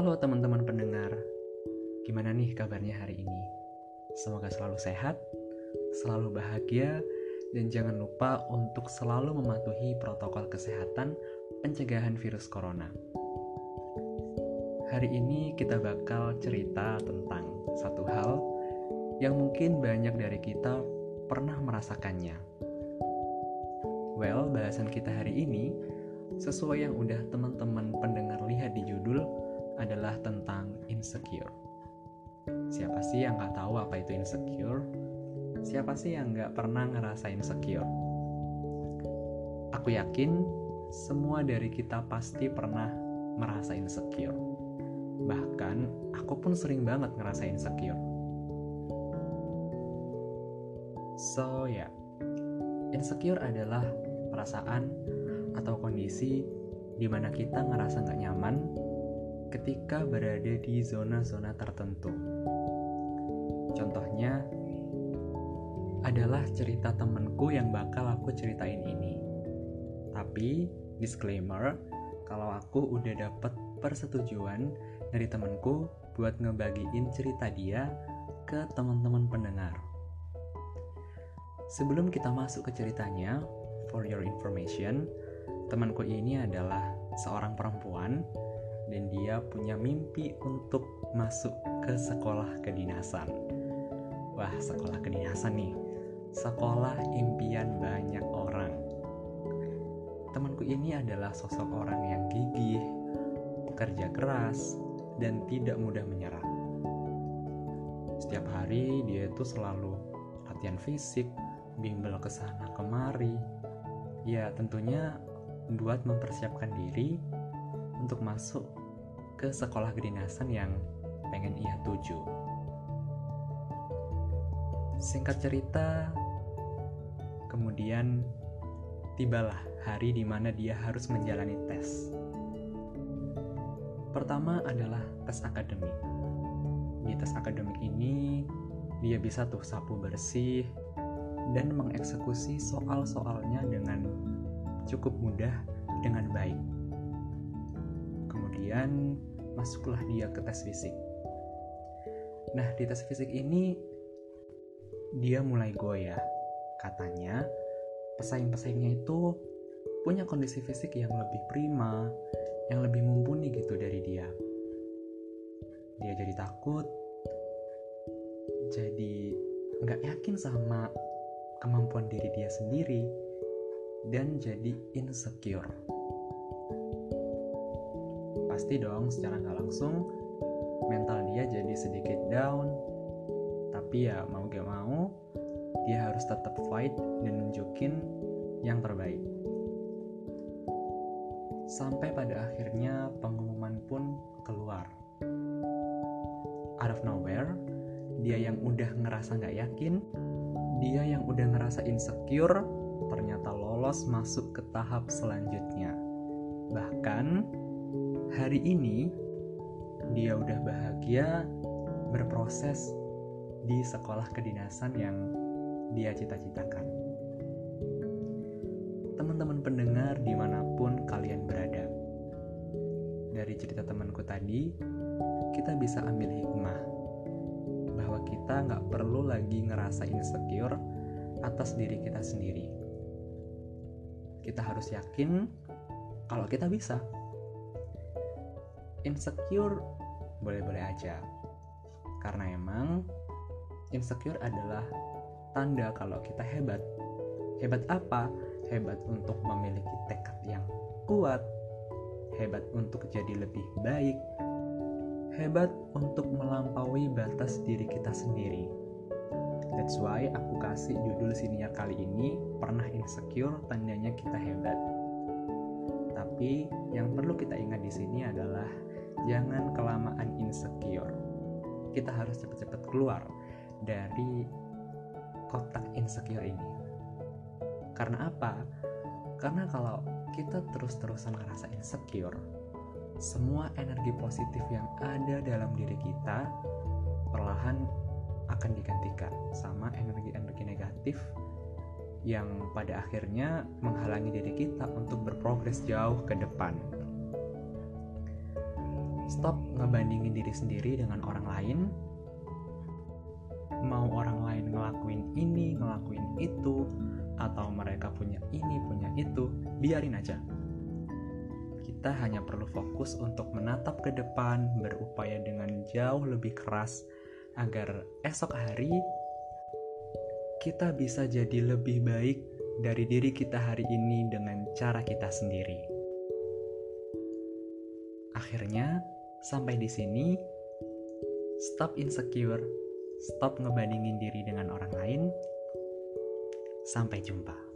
Halo teman-teman pendengar, gimana nih kabarnya hari ini? Semoga selalu sehat, selalu bahagia, dan jangan lupa untuk selalu mematuhi protokol kesehatan pencegahan virus corona. Hari ini kita bakal cerita tentang satu hal yang mungkin banyak dari kita pernah merasakannya. Well, bahasan kita hari ini sesuai yang udah teman-teman pendengar lihat di judul adalah tentang insecure. Siapa sih yang nggak tahu apa itu insecure? Siapa sih yang nggak pernah ngerasa insecure? Aku yakin semua dari kita pasti pernah merasa insecure. Bahkan aku pun sering banget ngerasa insecure. So ya, yeah. insecure adalah perasaan atau kondisi di mana kita ngerasa nggak nyaman ketika berada di zona-zona tertentu. Contohnya adalah cerita temenku yang bakal aku ceritain ini. Tapi, disclaimer, kalau aku udah dapet persetujuan dari temenku buat ngebagiin cerita dia ke teman-teman pendengar. Sebelum kita masuk ke ceritanya, for your information, temanku ini adalah seorang perempuan dan dia punya mimpi untuk masuk ke sekolah kedinasan. Wah, sekolah kedinasan nih. Sekolah impian banyak orang. Temanku ini adalah sosok orang yang gigih, bekerja keras, dan tidak mudah menyerah. Setiap hari dia itu selalu latihan fisik, bimbel ke sana kemari. Ya, tentunya buat mempersiapkan diri untuk masuk ke sekolah kedinasan yang pengen ia tuju. Singkat cerita, kemudian tibalah hari di mana dia harus menjalani tes. Pertama adalah tes akademik. Di tes akademik ini, dia bisa tuh sapu bersih dan mengeksekusi soal-soalnya dengan cukup mudah dengan baik. Kemudian masuklah dia ke tes fisik. Nah, di tes fisik ini dia mulai goyah. Katanya, pesaing-pesaingnya itu punya kondisi fisik yang lebih prima, yang lebih mumpuni gitu dari dia. Dia jadi takut, jadi nggak yakin sama kemampuan diri dia sendiri, dan jadi insecure pasti dong secara nggak langsung mental dia jadi sedikit down. Tapi ya mau gak mau dia harus tetap fight dan nunjukin yang terbaik. Sampai pada akhirnya pengumuman pun keluar. Out of nowhere dia yang udah ngerasa nggak yakin dia yang udah ngerasa insecure ternyata lolos masuk ke tahap selanjutnya. Bahkan hari ini dia udah bahagia berproses di sekolah kedinasan yang dia cita-citakan. Teman-teman pendengar di mana pun kalian berada, dari cerita temanku tadi, kita bisa ambil hikmah bahwa kita nggak perlu lagi ngerasa insecure atas diri kita sendiri. Kita harus yakin kalau kita bisa insecure boleh-boleh aja. Karena emang insecure adalah tanda kalau kita hebat. Hebat apa? Hebat untuk memiliki tekad yang kuat. Hebat untuk jadi lebih baik. Hebat untuk melampaui batas diri kita sendiri. That's why aku kasih judul siniar kali ini pernah insecure tandanya kita hebat. Tapi yang perlu kita ingat di sini adalah jangan kelamaan insecure. Kita harus cepat-cepat keluar dari kotak insecure ini. Karena apa? Karena kalau kita terus-terusan ngerasa insecure, semua energi positif yang ada dalam diri kita perlahan akan digantikan sama energi-energi negatif yang pada akhirnya menghalangi diri kita untuk berprogres jauh ke depan. Stop ngebandingin diri sendiri dengan orang lain mau orang lain ngelakuin ini ngelakuin itu atau mereka punya ini punya itu biarin aja kita hanya perlu fokus untuk menatap ke depan berupaya dengan jauh lebih keras agar esok hari kita bisa jadi lebih baik dari diri kita hari ini dengan cara kita sendiri. Akhirnya, sampai di sini, stop insecure, stop ngebandingin diri dengan orang lain. Sampai jumpa.